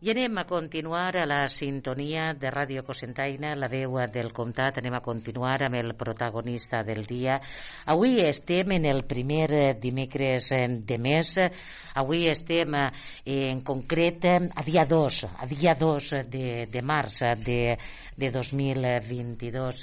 I anem a continuar a la sintonia de Ràdio Cosentaina, la veu del comtat. Anem a continuar amb el protagonista del dia. Avui estem en el primer dimecres de mes. Avui estem eh, en concret a dia 2, a dia 2 de, de març de, de 2022.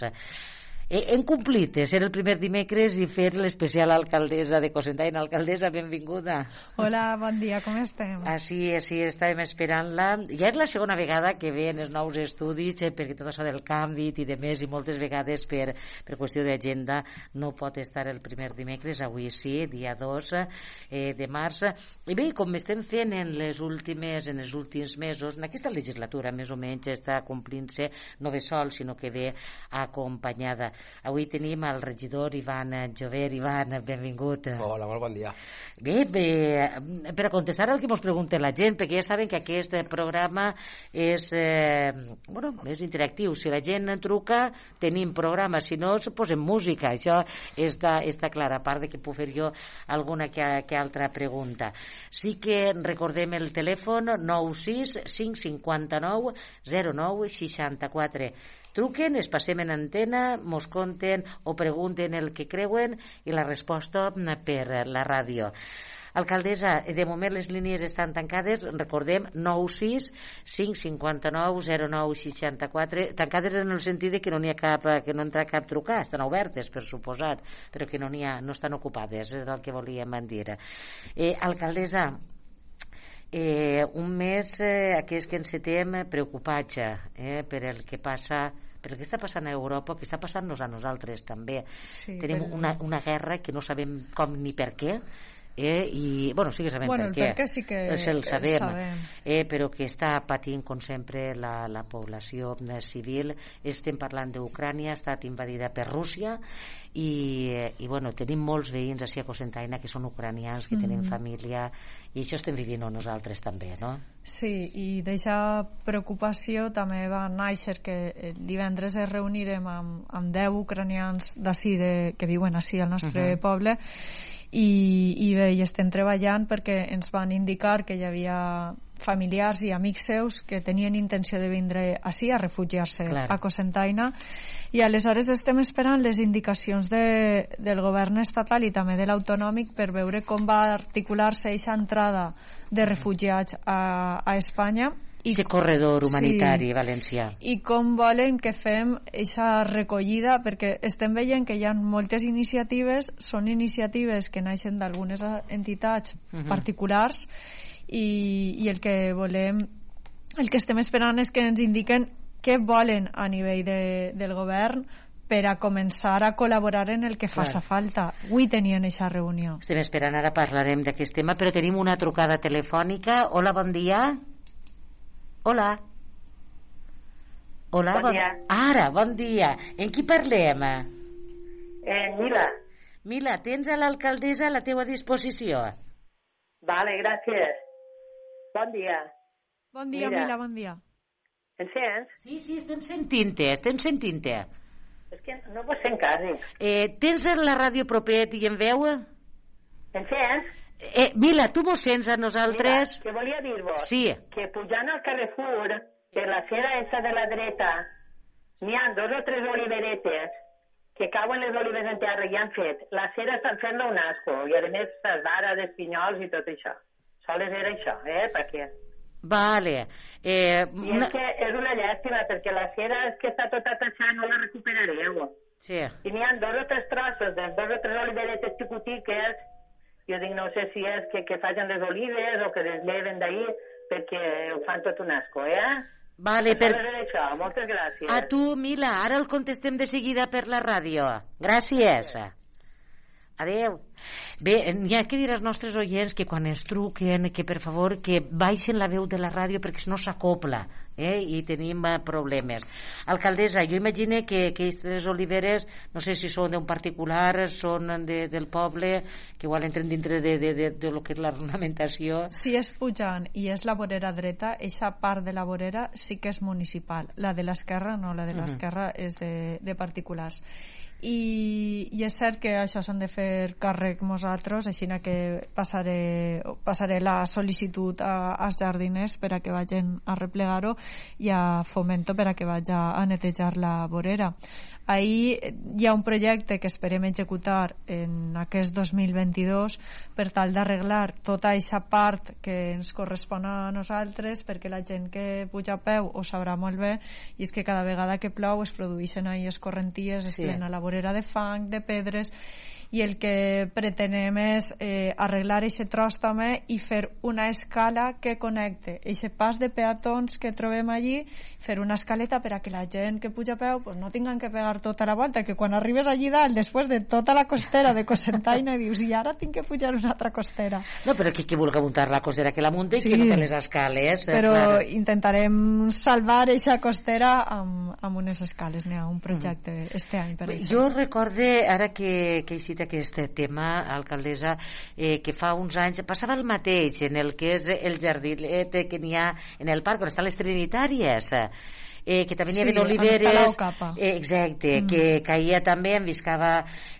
Hem complit eh, ser el primer dimecres i fer l'especial alcaldessa de Cosentaina. Alcaldessa, benvinguda. Hola, bon dia, com estem? Així, així estàvem esperant-la. Ja és la segona vegada que ve en els nous estudis, eh, perquè tot això del canvi i de més, i moltes vegades per, per qüestió d'agenda no pot estar el primer dimecres, avui sí, dia 2 eh, de març. I bé, com estem fent en les últimes, en els últims mesos, en aquesta legislatura més o menys està complint-se no ve sol, sinó que ve acompanyada Avui tenim el regidor Ivan Jover. Ivan, benvingut. Hola, molt bon dia. Bé, bé, per a contestar el que ens pregunta la gent, perquè ja saben que aquest programa és, eh, bueno, és interactiu. Si la gent truca, tenim programa. Si no, posem música. Això està, està clar, a part de que puc fer jo alguna que, que altra pregunta. Sí que recordem el telèfon 96 559 09 64 truquen, es passem en antena, mos conten o pregunten el que creuen i la resposta per la ràdio. Alcaldessa, de moment les línies estan tancades, recordem, 96 559 09 64, tancades en el sentit de que no n'hi ha cap, que no entra cap trucar, estan obertes, per suposat, però que no, ha, no estan ocupades, és el que volíem dir. Eh, alcaldessa, eh, un mes eh, aquest que encetem preocupats eh, per el que passa per què està passant a Europa, que està passant-nos a nosaltres també. Sí, Tenim però... una, una guerra que no sabem com ni per què, eh, i, bueno, sí que sabem bueno, per què, per què sí que el sabem, el sabem. Eh, però que està patint, com sempre, la, la població civil. Estem parlant d'Ucrània, ha estat invadida per Rússia, i, i bueno, tenim molts veïns a a Cosentaina que són ucranians, que mm -hmm. tenen família i això estem vivint nosaltres també, no? Sí, i d'aquesta preocupació també va néixer que divendres es reunirem amb, amb 10 ucranians d'ací que viuen així al nostre uh -huh. poble i, i bé, i estem treballant perquè ens van indicar que hi havia familiars i amics seus que tenien intenció de vindre així a refugiar-se a Cosentaina i aleshores estem esperant les indicacions de, del govern estatal i també de l'autonòmic per veure com va articular-se aquesta entrada de refugiats a, a Espanya i aquest corredor humanitari sí, valencià. I com volen que fem aquesta recollida, perquè estem veient que hi ha moltes iniciatives, són iniciatives que naixen d'algunes entitats uh -huh. particulars i, i el que volem el que estem esperant és que ens indiquen què volen a nivell de, del govern per a començar a col·laborar en el que faça falta. Avui tenien aquesta reunió. Estem esperant, ara parlarem d'aquest tema, però tenim una trucada telefònica. Hola, bon dia. Hola. Hola, bon, bon dia. Ara, bon dia. En qui parlem? Eh, Mila. Mila, tens a l'alcaldessa a la teua disposició. Vale, gràcies. Bon dia. Bon dia, Mira. Mila, bon dia. Em sents? Sí, sí, estem sentint-te, estem sentint-te. És que no vos sent quasi. Eh, tens la ràdio propet i en veu? Em sents? Eh, Mila, tu mos sents a nosaltres? Mira, que volia dir-vos sí. que pujant al Carrefour, per la cera esa de la dreta, n'hi ha dos o tres oliveretes que cauen les olives en terra i han fet. La cera estan fent un asco, i a més s'esvara d'espinyols i tot això. Sols era això, eh? Perquè... Vale. Eh, I una... és que és una llàstima, perquè la cera és que està tota tachada, no la recuperareu. Sí. I n'hi ha dos o tres trossos, de dos o tres oliveretes xicotiques, jo dic, no sé si és que, que facin les olives o que les lleven d'ahir, perquè ho fan tot un asco, eh? Vale, per... Això. Moltes gràcies. A tu, Mila, ara el contestem de seguida per la ràdio. Gràcies. Adeu. Bé, n'hi ha que dir als nostres oients que quan es truquen, que per favor que baixen la veu de la ràdio perquè no s'acopla eh? i tenim eh, problemes. Alcaldessa, jo imagine que, que aquestes oliveres, no sé si són d'un particular, són de, del poble, que igual entren dintre de, de, de, de lo que és l'ornamentació. Si és pujant i és la vorera dreta, aquesta part de la vorera sí que és municipal. La de l'esquerra no, la de l'esquerra uh -huh. és de, de particulars i, i és cert que això s'han de fer càrrec nosaltres, així que passaré, passaré la sol·licitud a, als jardiners per a que vagin a replegar-ho i a Fomento per a que vagi a netejar la vorera. Ahir hi ha un projecte que esperem executar en aquest 2022 per tal d'arreglar tota aquesta part que ens correspon a nosaltres perquè la gent que puja a peu ho sabrà molt bé i és que cada vegada que plou es produeixen ahir escorrenties, es sí. plena la vorera de fang, de pedres i el que pretenem és eh, arreglar aquest tros també i fer una escala que connecte aquest pas de peatons que trobem allí, fer una escaleta per a que la gent que puja a peu pues, no tinguin que pegar tota la volta, que quan arribes allí dalt, després de tota la costera de Cosentaina, dius, i ara tinc que pujar una altra costera. No, però qui, qui vulgui muntar la costera que la munti sí, i que no té les escales. Eh, però clar. intentarem salvar aquesta costera amb, amb unes escales, n'hi ha un projecte mm. este any per això. Jo recorde, ara que, que he citat aquest tema, alcaldessa, eh, que fa uns anys passava el mateix en el que és el jardinet que n'hi ha en el parc on estan les trinitàries eh, que també n'hi havia sí, oliveres. Eh, exacte, mm. que caia també enviscava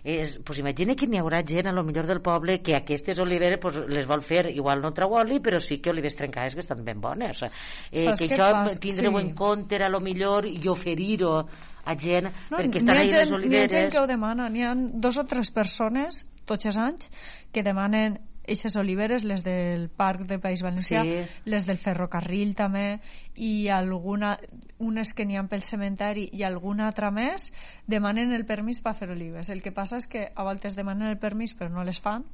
eh, pues imagina que n'hi haurà gent a lo millor del poble que aquestes oliveres pues, les vol fer igual no trau oli però sí que olives trencades que estan ben bones. Eh, que això tindreu sí. en compte a lo millor i oferir-ho a gent no, perquè estan ahí les oliveres. N'hi ha gent que ho demana, n'hi ha dos o tres persones tots els anys que demanen eixes oliveres, les del Parc de País Valencià, sí. les del ferrocarril també, i alguna, unes que n'hi ha pel cementeri i alguna altra més, demanen el permís per fer olives. El que passa és que a voltes demanen el permís però no les fan,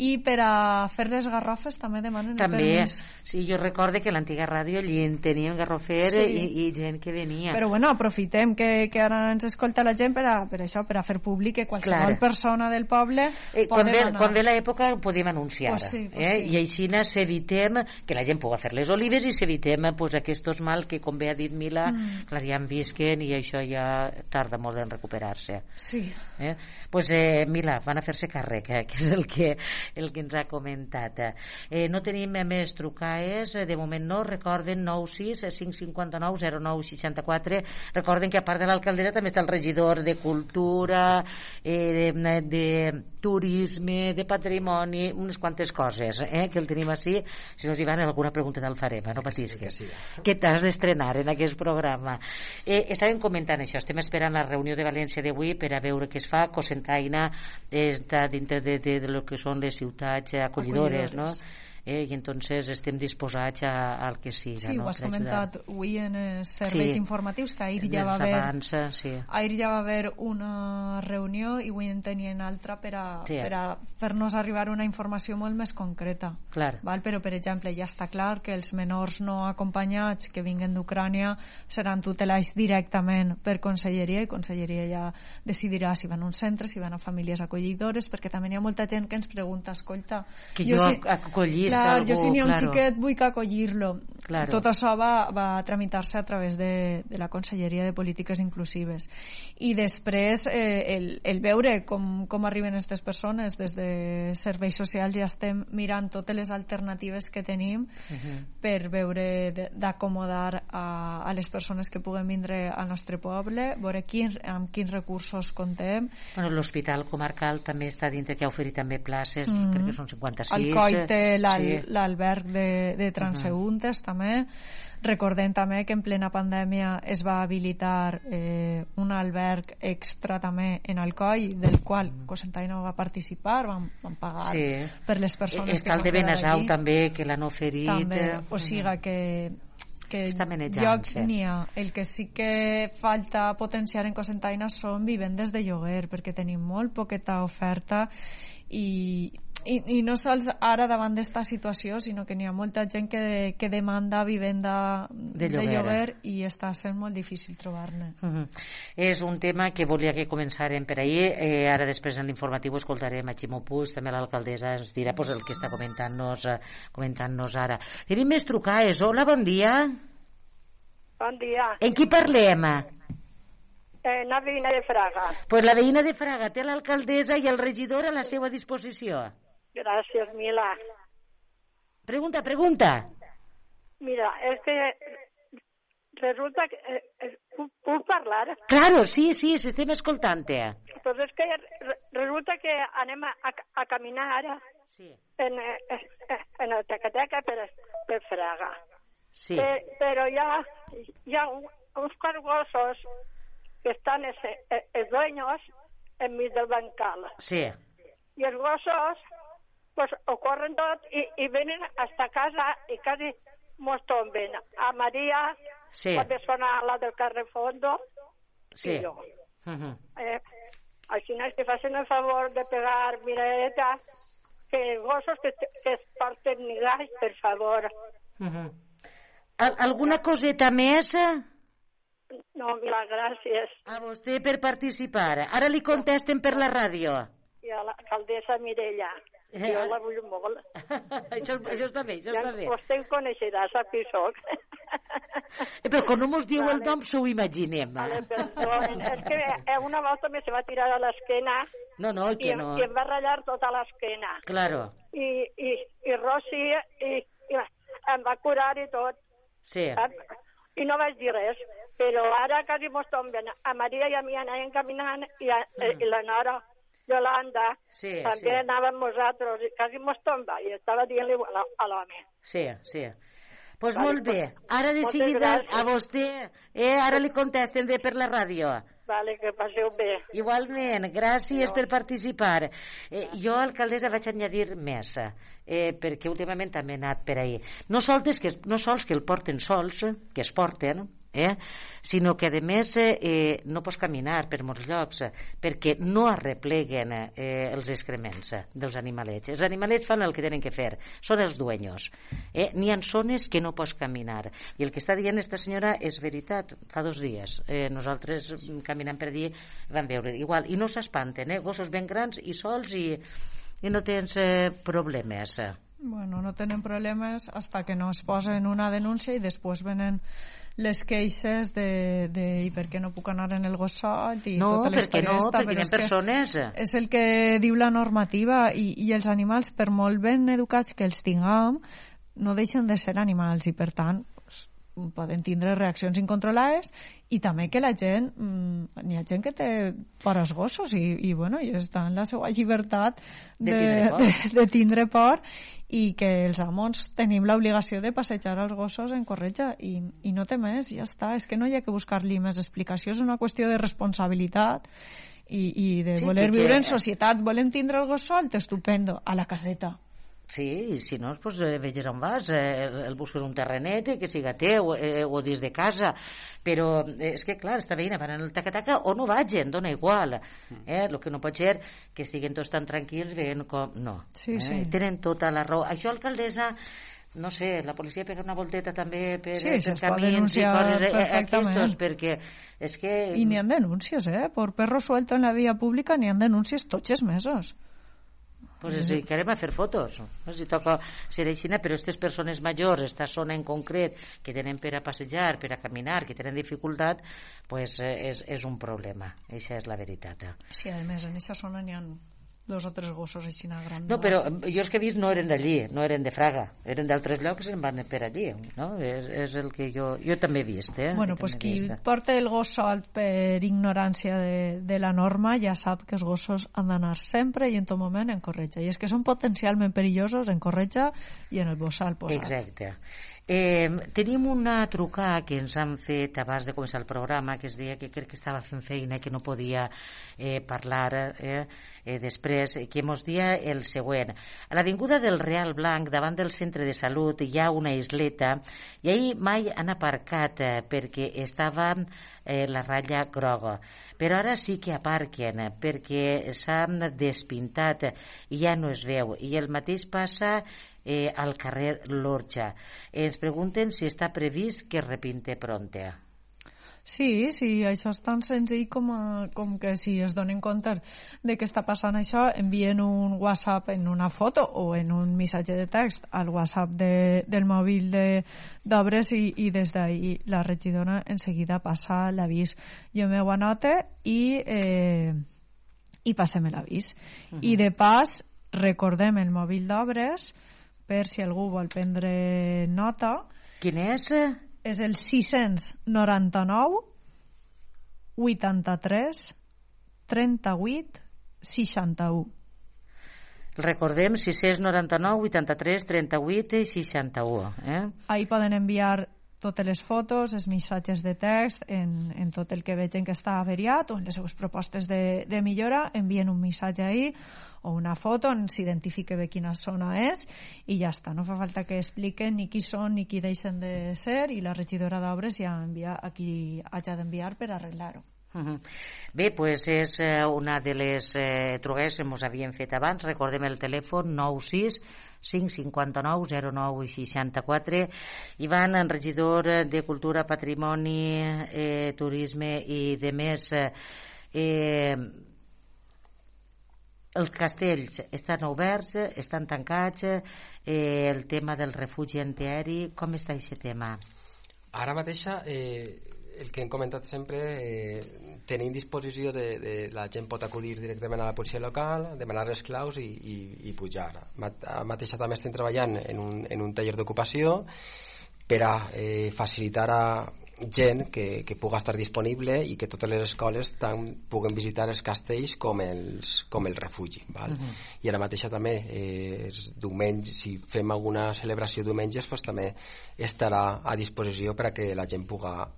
i per a fer les garrofes també demanen també, el permís. Sí, jo recorde que l'antiga ràdio allí en teníem garrofer sí. i, i gent que venia. Però bueno, aprofitem que, que ara ens escolta la gent per a, per això, per a fer públic que qualsevol Clar. persona del poble eh, quan, ve, anar. quan ve l'època ho podem anunciar. Pues sí, pues eh? sí. I així s'evitem que la gent pugui fer les olives i s'evitem pues, aquests mal que, com bé ha dit Mila, mm. clar, ja en visquen i això ja tarda molt en recuperar-se. Sí. Eh? Pues, eh, Mila, van a fer-se càrrec, eh? que és el que el que ens ha comentat. Eh, no tenim més trucades, de moment no, recorden 96 559 09 64, recorden que a part de l'alcaldera també està el regidor de Cultura, eh, de, de Turisme, de Patrimoni, unes quantes coses, eh, que el tenim així, si no us hi van alguna pregunta te'l farem, eh, no patisques. Sí, sí. Que t'has d'estrenar en aquest programa. Eh, estàvem comentant això, estem esperant la reunió de València d'avui per a veure què es fa, Cosentaina està dintre de, de, de, de lo que són les ciutats acollidores, acollidores. no? Eh, i entonces estem disposats a, al que siga. Sí, no? ho has comentat avui en els serveis sí. informatius que ahir ja va haver avança, sí. ahir ja va haver una reunió i avui en tenien altra per a, sí. per a fer-nos arribar una informació molt més concreta. Clar. Val? Però, per exemple, ja està clar que els menors no acompanyats que vinguen d'Ucrània seran tutelats directament per Conselleria i Conselleria ja decidirà si van a un centre, si van a famílies acollidores, perquè també hi ha molta gent que ens pregunta, escolta... Que jo, jo si... clar, algú, jo si n'hi ha un claro. xiquet vull que acollir-lo claro. tot això va, va tramitar-se a través de, de la Conselleria de Polítiques Inclusives i després eh, el, el veure com, com arriben aquestes persones des de serveis socials ja estem mirant totes les alternatives que tenim uh -huh. per veure d'acomodar a, a les persones que puguen vindre al nostre poble veure quin, amb quins recursos contem bueno, l'Hospital Comarcal també està dintre que ha oferit també places uh -huh. crec que són 56 el COI té l'alberg sí. de, de transeuntes uh -huh. també recordem també que en plena pandèmia es va habilitar eh, un alberg extra també en Alcoi del qual Cosentaina va participar van, van pagar sí. per les persones Està que el de Benasau també que l'han oferit també, o sigui que que llocs n'hi ha. El que sí que falta potenciar en Cosentaina són vivendes de lloguer, perquè tenim molt poqueta oferta i i, i no sols ara davant d'esta situació, sinó que n'hi ha molta gent que, de, que demanda vivenda De de lloguer. lloguer, i està sent molt difícil trobar-ne. Uh -huh. És un tema que volia que començarem per ahir. Eh, ara després en l'informatiu escoltarem a Ximo Puig, també l'alcaldessa ens dirà pues, el que està comentant-nos eh, comentant-nos ara. Tenim més trucades. Hola, bon dia. Bon dia. En qui parlem? Eh, una veïna de Fraga. Pues la veïna de Fraga té l'alcaldessa i el regidor a la seva disposició. Gràcies, Mila. Pregunta, pregunta. Mira, és que resulta que... Eh, eh, puc, parlar? Claro, sí, sí, s'estem escoltant-te. Pues és que re- resulta que anem a, a, a caminar ara Sí, en, eh, eh, en el Tecateca per, per Fraga. sí. Eh, però hi ha, hi ha un, uns cargossos que estan els, els dueños enmig del bancal. Sí, i els gossos pues, ho corren tot i, i venen hasta casa i quasi mos tomben. A Maria, sí, la persona la del carrer Fondo, sí. i jo. Uh -huh. Eh, així no que facin el favor de pegar miradeta que gossos que, que es porten migall, per favor. Uh -huh. Al alguna coseta més? No, mira, gràcies. A vostè per participar. Ara li contesten per la ràdio. I a l'alcaldessa Mirella. Eh, Jo la vull molt. això, això està bé, això Ja està bé. vostè em coneixerà, sap qui soc. Eh, Però quan no mos diu el Vale. nom, s'ho imaginem. Vale, perdó. És que eh, una volta me se va tirar a l'esquena No, no, i, que no. i em va ratllar tota l'esquena. Claro, I, i, i Rossi i, i em va curar i tot. sí. I no vaig dir res. Però ara quasi mos tomben. A Maria i a mi anàvem caminant i, a, i la Nora Yolanda Sí, també sí. anàvem nosaltres i quasi mos tomba i estava dient-li a l'home. Sí, sí. Pues Vale, molt bé. Ara de seguida a vostè, eh, ara li contesten de per la ràdio. Vale, que passeu bé. Igualment, gràcies per participar. Eh, jo, alcaldessa, vaig añadir més, eh, perquè últimament també he anat per ahir. No sols que, no sols que el porten sols, que es porten, eh, sinó que, a més, eh, no pots caminar per molts llocs, eh, perquè no arrepleguen eh, els excrements eh, dels animalets. Els animalets fan el que tenen que fer, són els dueños. Eh? N'hi ha zones que no pots caminar. I el que està dient esta senyora és veritat. Fa dos dies eh, nosaltres mm, caminant per allí vam veure igual. I no s'espanten, eh? gossos ben grans i sols i, i no tens eh, problemes. Bueno, no tenen problemes hasta que no es posen una denúncia i després venen les queixes de, de i per què no puc anar en el gos solt i No, tota perquè no, esta, perquè hi ha persones... és el que diu la normativa i, i els animals, per molt ben educats que els tinguem, no deixen de ser animals i per tant poden tindre reaccions incontrolades i també que la gent mm, n'hi ha gent que té por als gossos i, i, bueno, i està en la seva llibertat De de, tindre por. de, de tindre por i que els amos tenim l'obligació de passejar els gossos en corretja i, i no té més, ja està. És que no hi ha que buscar-li més explicació és una qüestió de responsabilitat i, i de Sí, voler viure que- en societat. Volem tindre el gos solt, estupendo a la caseta Sí, i si no, pues, eh, veges on vas, eh, el busques un terrenet eh, que siga teu eh, o dins de casa, però eh, és que clar, esta veïna van en el taca-taca o no vagin, dona igual. Eh? El que no pot ser que estiguen tots tan tranquils veient com... No, Sí, eh? sí. tenen tota la raó. Això, alcaldessa, no sé, la policia pega una volteta també per, Sí, per es pot camins i coses eh, aquestos, perquè és que... i n'hi ha denúncies, eh? por perro suelto en la via pública n'hi ha denúncies tots els mesos pues ens dedicarem a fer fotos no? si toca ser aixina però aquestes persones majors, esta zona en concret que tenen per a passejar, per a caminar que tenen dificultat pues, eh, és, és un problema, això és la veritat sí, a més en aquesta zona n'hi ha dos o tres gossos així grans no, però jo els que he vist no eren d'allí no eren de Fraga, eren d'altres llocs i van per allí no? és, és el que jo, jo també he vist eh? Bueno, pues qui vist. porta el gos solt per ignorància de, de la norma ja sap que els gossos han d'anar sempre i en tot moment en corretja. I és que són potencialment perillosos en corretja i en el bossal posat. Exacte. Eh, tenim una trucada que ens han fet abans de començar el programa que es deia que crec que estava fent feina que no podia eh, parlar eh, eh, després pues, que mos dia el següent. A l'avinguda del Real Blanc, davant del centre de salut, hi ha una isleta i ahir mai han aparcat eh, perquè estava eh, la ratlla groga. Però ara sí que aparquen perquè s'han despintat i ja no es veu. I el mateix passa eh, al carrer Lorja. Ens pregunten si està previst que repinte pronte. Sí, sí, això és tan senzill com, a, com que si es donen compte de què està passant això, envien un WhatsApp en una foto o en un missatge de text al WhatsApp de, del mòbil d'obres i, i des d'ahir la regidora en seguida passa l'avís. Jo m'ho anote i, eh, i passem l'avís. Uh -huh. I de pas, recordem el mòbil d'obres per si algú vol prendre nota. Quin és? és el 699 83 38 61. Recordem 699 83 38 i 61. Eh? Ahí poden enviar totes les fotos, els missatges de text, en, en tot el que vegin que està averiat o en les seves propostes de, de millora, envien un missatge ahí o una foto on s'identifique bé quina zona és i ja està, no fa falta que expliquen ni qui són ni qui deixen de ser i la regidora d'obres ja envia a qui hagi d'enviar per arreglar-ho. -huh. Bé, pues és eh, una de les eh, trugues que ens havíem fet abans. Recordem el telèfon 96 559 09 64 Ivan, regidor de Cultura, Patrimoni, eh, Turisme i de més eh, els castells estan oberts, estan tancats eh, el tema del refugi antiaeri com està aquest tema? Ara mateixa eh, el que hem comentat sempre, eh, tenim disposició de, de, la gent pot acudir directament a la policia local, demanar les claus i, i, i pujar. Ara mateixa també estem treballant en un, en un taller d'ocupació per a eh, facilitar a, gent que, que puga estar disponible i que totes les escoles tant puguen visitar els castells com els, com el refugi val? Uh -huh. i ara mateixa també eh, diumenge, si fem alguna celebració diumenges pues, també estarà a disposició per a que la gent puga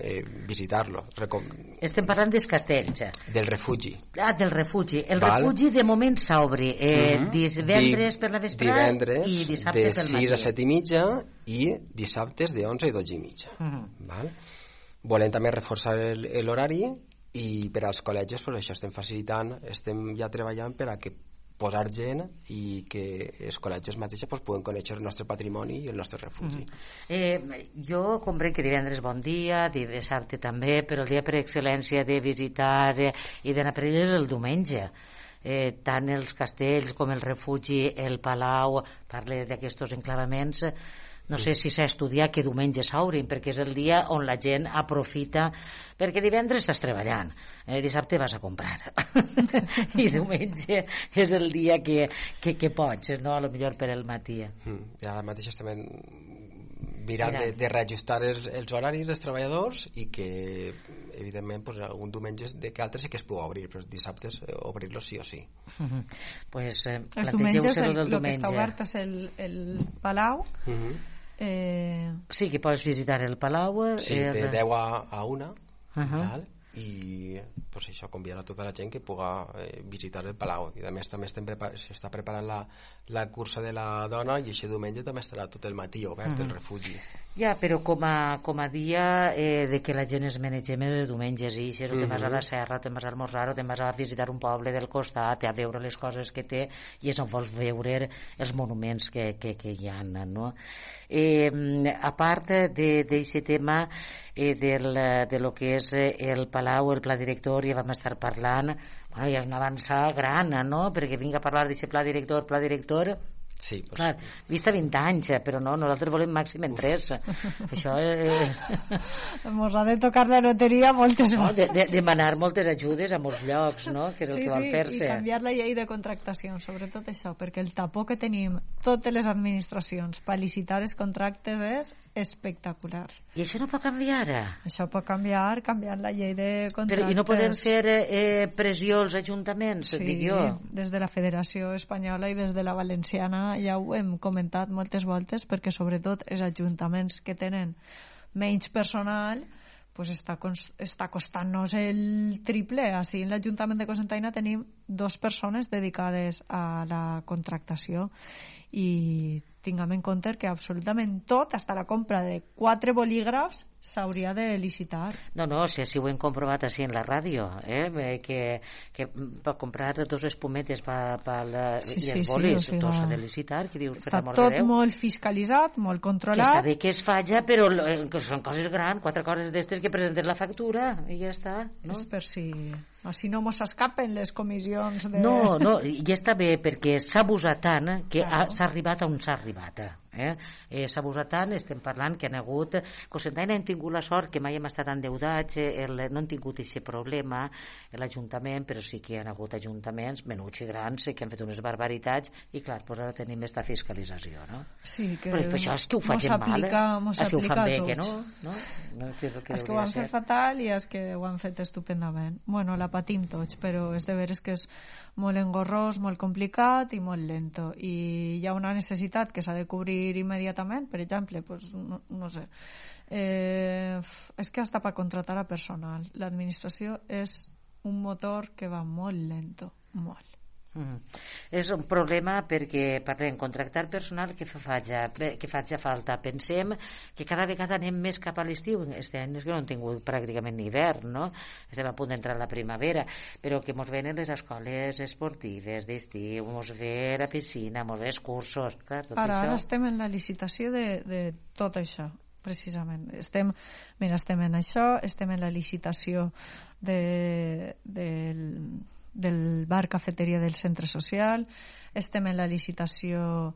eh, visitar-lo Recom... estem parlant dels castells del refugi ah, del refugi, el val? refugi de moment s'obre eh, uh -huh. divendres per la vesprada i dissabtes de 6 a 7 i mitja i dissabtes de 11 a 12 i mitja uh -huh Val? Volem també reforçar l'horari i per als col·legis pues, això estem facilitant, estem ja treballant per a que posar gent i que els col·legis mateixos pues, puguen conèixer el nostre patrimoni i el nostre refugi. Mm -hmm. eh, jo comprenc que divendres bon dia, dissabte també, però el dia per excel·lència de visitar eh, i d'anar per elles el diumenge. Eh, tant els castells com el refugi, el palau, parle d'aquests enclavaments, no sé si s'ha estudiat que diumenge s'obrin, perquè és el dia on la gent aprofita, perquè divendres estàs treballant, eh, dissabte vas a comprar, i diumenge és el dia que, que, que pots, no? a lo millor per el matí. Mm, I ara mateix estem mirant de, de reajustar els, els horaris dels treballadors i que evidentment pues, algun diumenge de que altres sí que es pugui obrir però dissabtes eh, obrir-los sí o sí. Uh -huh. pues, eh, els diumenges el, el, el que està obert és el, el Palau. Uh -huh Eh... Sí, que pots visitar el Palau. Sí, eh, de 10 a, a 1. Uh -huh. val? i pues, això convidar a tota la gent que puga eh, visitar el Palau i a més també s'està preparant la, la cursa de la dona i aquest diumenge també estarà tot el matí obert uh -huh. el refugi ja, però com a, com a dia eh, de que la gent es menegem els diumenges i si és uh -huh. te'n vas a la serra, te'n vas a almorzar o te'n vas a visitar un poble del costat a veure les coses que té i és on vols veure els monuments que, que, que hi ha no? eh, a part d'aquest tema eh, del, de lo que és el Palau, el pla director, ja vam estar parlant, ja és una avançada gran, no?, perquè vinc a parlar d'aquest pla director, pla director, Sí, pues... Clar, vista 20 anys, eh, però no, nosaltres volem màxim en 3. Això eh... Mos ha de tocar la loteria moltes no, de, de, demanar moltes ajudes a molts llocs, no?, que és sí, el que van fer-se. Sí, i canviar la llei de contractació, sobretot això, perquè el tapó que tenim totes les administracions per licitar els contractes és espectacular. I això no pot canviar? Això pot canviar, canviant la llei de contractes. Però, I no podem fer eh, pressió als ajuntaments, sí, dic jo? des de la Federació Espanyola i des de la Valenciana ja ho hem comentat moltes voltes perquè sobretot els ajuntaments que tenen menys personal pues està, està costant-nos el triple. Així en l'Ajuntament de Cosentaina tenim dos persones dedicades a la contractació i tinguem en compte que absolutament tot, hasta la compra de quatre bolígrafs, s'hauria de licitar. No, no, si així ho hem comprovat així en la ràdio, eh? que, que per comprar dos espumetes pa, pa la, sí, i els sí, bolis, sí, o sigui, tot s'ha de licitar. Que dius, està per tot molt fiscalitzat, molt controlat. Que està bé que es falla, però eh, que són coses grans, quatre coses d'estes que presenten la factura i ja està. No? És per si així no mos escapen les comissions de... No, no, ja està bé perquè s'ha abusat tant que claro. s'ha arribat on s'ha arribat. Eh? Eh, s'ha abusat tant, estem parlant que han hagut... Cosentaina hem tingut la sort que mai hem estat endeudats, eh, el, no han tingut aquest problema l'Ajuntament, però sí que hi ha hagut ajuntaments menuts i grans eh, que han fet unes barbaritats i clar, pues ara tenim aquesta fiscalització, no? Sí, que però, però això és que ho facin mal, eh? És que ho fan bé, que no? no? no és, que, és que ho han fet fatal i és que ho han fet estupendament. Bueno, la patim tots, però és de veres que és molt engorrós, molt complicat i molt lento. I hi ha una necessitat que s'ha de cobrir immediatament, per exemple, pues, no, no sé, eh, és que hasta per contratar a personal. L'administració és un motor que va molt lento, molt. Mm. És un problema perquè parlem contractar personal que fa faja, que faja falta. Pensem que cada vegada anem més cap a l'estiu. Este any és que no hem tingut pràcticament ni hivern, no? Estem a punt d'entrar a la primavera, però que mos venen les escoles esportives d'estiu, mos ve la piscina, mos ve els cursos... Clar, tot ara, això... ara estem en la licitació de, de tot això precisament. Estem, mira, estem en això, estem en la licitació de, del, del bar cafeteria del centre social, estem en la licitació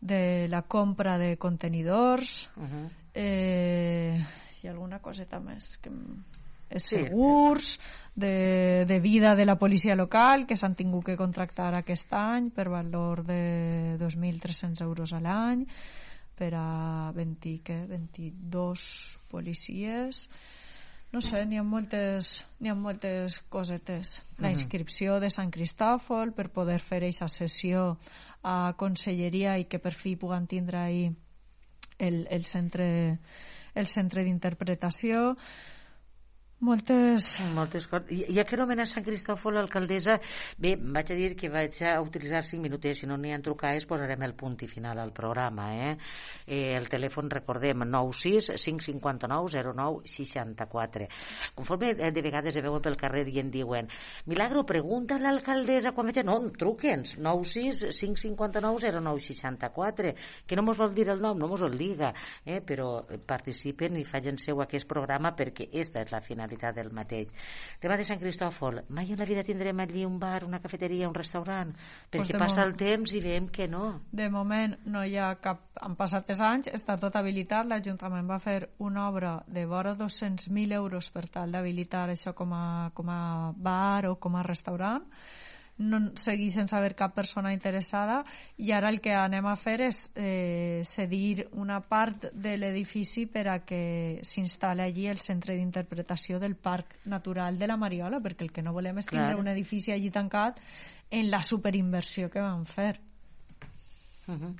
de la compra de contenidors, uh -huh. eh, i alguna coseta més que segurs, de, de vida de la policia local, que s'han tingut que contractar aquest any per valor de 2.300 euros a l'any, per a 20, què, 22 policies, no sé, n'hi ha moltes, n'hi ha moltes cosetes. La inscripció de Sant Cristòfol per poder fer aquesta sessió a Conselleria i que per fi puguen tindre ahir el, el centre el centre d'interpretació moltes... Moltes coses. Ja que nomena Sant Cristòfol l'alcaldessa, bé, vaig a dir que vaig a utilitzar 5 minutets, si no n'hi ha trucades posarem el punt i final al programa. Eh? eh el telèfon, recordem, 96 559 09 64. Conforme eh, de vegades es veuen pel carrer i en diuen Milagro, pregunta a l'alcaldessa quan veig... No, truque'ns, 96 559 09 64, que no mos vol dir el nom, no mos el diga, eh? però participen i facin seu aquest programa perquè esta és la finalitat finalitat del mateix. Tema de Sant Cristòfol, mai en la vida tindrem allí un bar, una cafeteria, un restaurant, perquè pues passa el temps i veiem que no. De moment no hi ha cap... Han passat els anys, està tot habilitat, l'Ajuntament va fer una obra de vora 200.000 euros per tal d'habilitar això com a, com a bar o com a restaurant, no seguir sense haver cap persona interessada i ara el que anem a fer és eh, cedir una part de l'edifici per a que s'instal·li allí el centre d'interpretació del Parc Natural de la Mariola perquè el que no volem és tindre Clar. un edifici allí tancat en la superinversió que vam fer uh -huh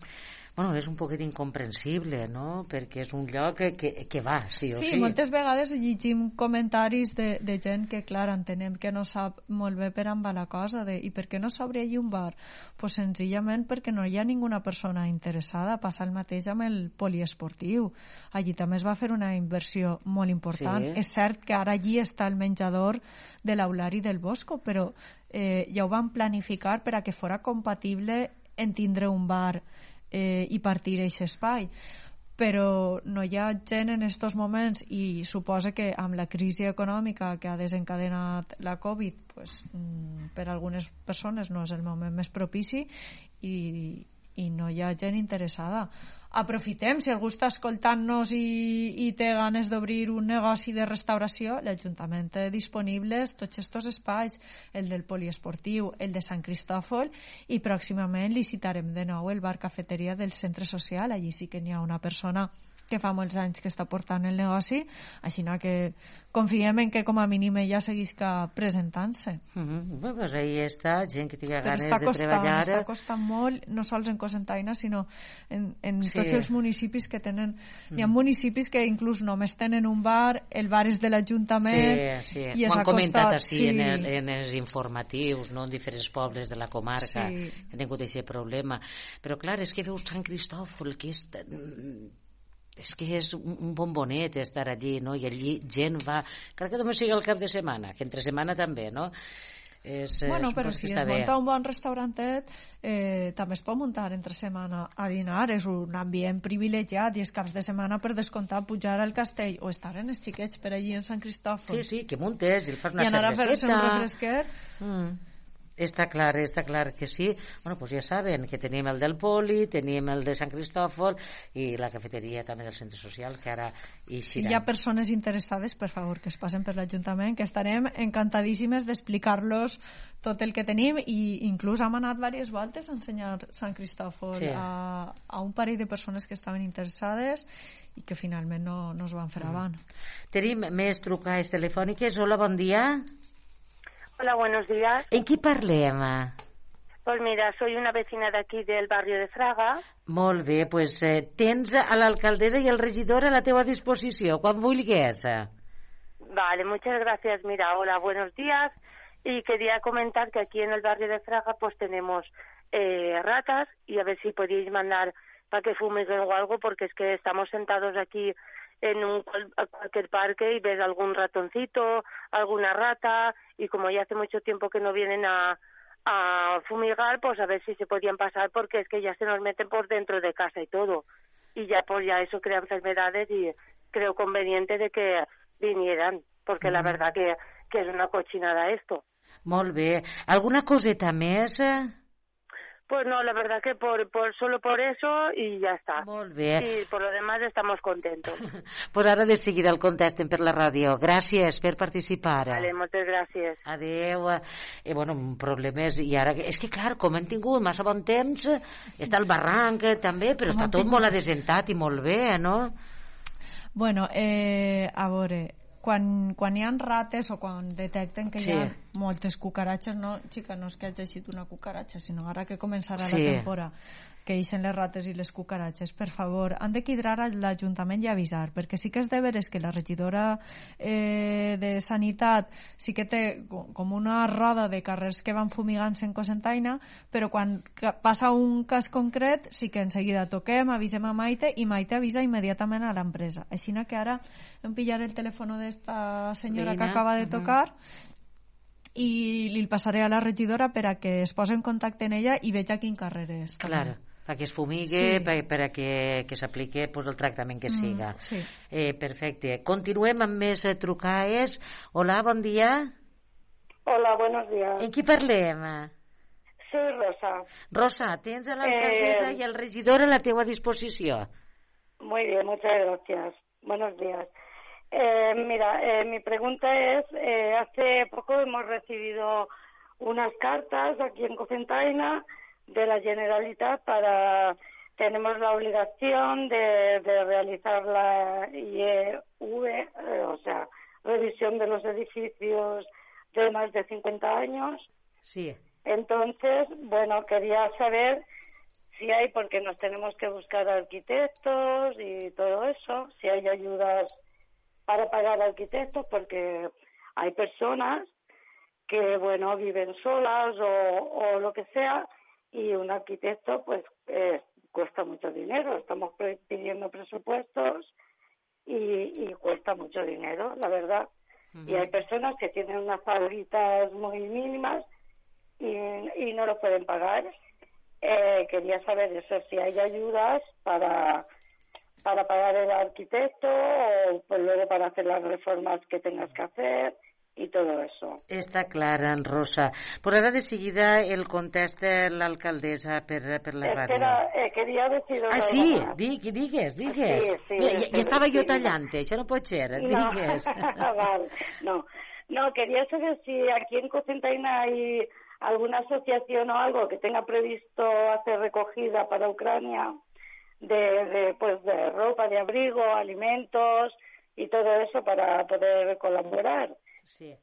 bueno, és un poquet incomprensible, no?, perquè és un lloc que, que, que va, sí o sí. Sí, moltes vegades llegim comentaris de, de gent que, clar, entenem que no sap molt bé per on va la cosa, de, i per què no s'obre allí un bar? Pues senzillament perquè no hi ha ninguna persona interessada. Passa el mateix amb el poliesportiu. Allí també es va fer una inversió molt important. Sí. És cert que ara allí està el menjador de l'Aulari del Bosco, però eh, ja ho van planificar per a que fora compatible en tindre un bar eh, i partir aquest espai. Però no hi ha gent en aquests moments i suposa que amb la crisi econòmica que ha desencadenat la Covid pues, mm, per algunes persones no és el moment més propici i, i no hi ha gent interessada aprofitem, si algú està escoltant-nos i, i té ganes d'obrir un negoci de restauració, l'Ajuntament té disponibles tots aquests espais, el del poliesportiu, el de Sant Cristòfol, i pròximament licitarem de nou el bar cafeteria del centre social, allí sí que n'hi ha una persona que fa molts anys que està portant el negoci, així que confiem en que com a mínim ella seguisca presentant-se. Uh -huh. Bé, pues ahí està, gent que tingui ganes costant, de treballar. Està costant molt, no sols en Cosentaina, sinó en, en sí. tots els municipis que tenen... Mm. Hi ha municipis que inclús només tenen un bar, el bar és de l'Ajuntament... Sí, sí. I Ho han comentat així sí. en, el, en els informatius, no? en diferents pobles de la comarca, sí. que han tingut aquest problema. Però clar, és que veus Sant Cristòfol, que és és que és un bombonet estar allí, no? I allí gent va... Crec que només sigui el cap de setmana, que entre setmana també, no? És, bueno, però si es munta un bon restaurantet eh, també es pot muntar entre setmana a dinar és un ambient privilegiat i els caps de setmana per descomptar pujar al castell o estar en els xiquets per allí en Sant Cristòfol sí, sí, que muntes i el fas una i anar a fer-se un refresquet mm. Està clar, està clar que sí. Bueno, pues ja saben que tenim el del Poli, tenim el de Sant Cristòfol i la cafeteria també del centre social, que ara hi Si hi ha persones interessades, per favor, que es passen per l'Ajuntament, que estarem encantadíssimes d'explicar-los tot el que tenim i inclús hem anat diverses voltes a ensenyar Sant Cristòfol sí. a, a un parell de persones que estaven interessades i que finalment no, no es van fer mm. avant. Tenim més trucades telefòniques. Hola, bon dia. Hola, buenos días. ¿En qué parlem? Pues mira, soy una vecina de aquí del barrio de Fraga. Molt bé, pues eh, tens a l'alcaldessa i el regidor a la teva disposició, quan vulguis. Vale, muchas gracias. Mira, hola, buenos días. Y quería comentar que aquí en el barrio de Fraga pues tenemos eh, ratas y a ver si podéis mandar para que fumiguen o algo porque es que estamos sentados aquí en un, cualquier parque y ves algún ratoncito, alguna rata, y como ya hace mucho tiempo que no vienen a, a fumigar, pues a ver si se podían pasar porque es que ya se nos meten por dentro de casa y todo. Y ya pues ya eso crea enfermedades y creo conveniente de que vinieran, porque la verdad que, que es una cochinada esto. Molt Alguna coseta més? Pues no, la verdad que por, por solo por eso y ya está. Molt bé. Y por lo demás estamos contentos. pues ara de seguida el contesten per la ràdio. Gràcies per participar. Vale, moltes gràcies. Adéu. Eh, bueno, problemes... I ara... És que, clar, com hem tingut massa bon temps, està el barranc eh, també, però com està tot tingut... molt adesentat i molt bé, no? Bueno, eh, a veure, quan, quan hi ha rates o quan detecten que sí. hi ha moltes cucaratxes, no, xica, no és que hagi sigut una cucaratxa, sinó ara que començarà sí. la temporada, que eixen les rates i les cucaratxes, per favor, han de quidrar a l'Ajuntament i avisar, perquè sí que és de veres que la regidora eh, de Sanitat sí que té com una roda de carrers que van fumigant-se en Cosentaina, però quan passa un cas concret sí que en seguida toquem, avisem a Maite i Maite avisa immediatament a l'empresa. Així que ara em pillar el telèfon d'esta senyora Veïna. que acaba de tocar uh -huh i li passaré a la regidora per a que es posi en contacte amb ella i veja quin carrer és. Clar, perquè es fumigue, sí. per, per a que, que s'apliqui pues, el tractament que mm, siga. Sí. eh, perfecte. Continuem amb més eh, trucades. Hola, bon dia. Hola, buenos días. En qui parlem? Soy Rosa. Rosa, tens a l'alcaldessa eh... i el regidor a la teua disposició. Muy bien, muchas gracias. Buenos días. Eh, mira, eh, mi pregunta es, eh, hace poco hemos recibido unas cartas aquí en Cocentaina de la Generalitat para, tenemos la obligación de, realizar la IEV, eh, o sea, revisión de los edificios de más de 50 años. Sí. Entonces, bueno, quería saber si hay, porque nos tenemos que buscar arquitectos y todo eso, si hay ayudas para pagar arquitectos porque hay personas que, bueno, viven solas o, lo que sea y un arquitecto pues eh, cuesta mucho dinero. Estamos pidiendo presupuestos y, cuesta mucho dinero, la verdad. Y hay personas que tienen unas paguitas muy mínimas y, y no lo pueden pagar. Eh, quería saber eso, si hay ayudas para para pagar el arquitecto o pues luego para hacer las reformas que tengas que hacer y todo eso. Està clara, Rosa. Pues ara de seguida el contesta l'alcaldessa per, per la ràdio. Espera, eh, quería decir Ah, sí, digui, digues, digues. Sí, sí, ja, ja estava jo tallant, això no pot ser, no. No, no, quería saber si aquí en Cocentaina hay alguna asociación o algo que tenga previsto hacer recogida para Ucrania de, de, pues, de ropa, de abrigo, alimentos y todo eso para poder colaborar. Sí.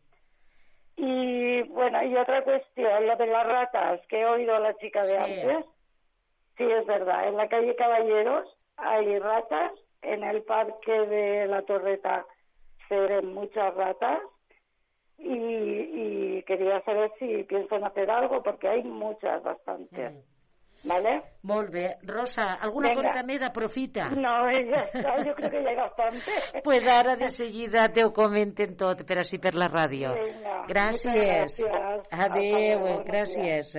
Y bueno, y otra cuestión, lo de las ratas, que he oído a la chica de Sí. antes. Sí, es verdad. En la calle Caballeros hay ratas, en el parque de la Torreta se ven muchas ratas. Y, y quería saber si piensan hacer algo, porque hay muchas, bastantes. ¿Vale? Molt bé. Rosa, alguna Vinga. cosa més? Aprofita. No, ya está, yo creo que hay bastante. Pues ara de seguida te ho comenten tot, per així per la ràdio. Gràcies. gràcies. Adéu, luego, gràcies.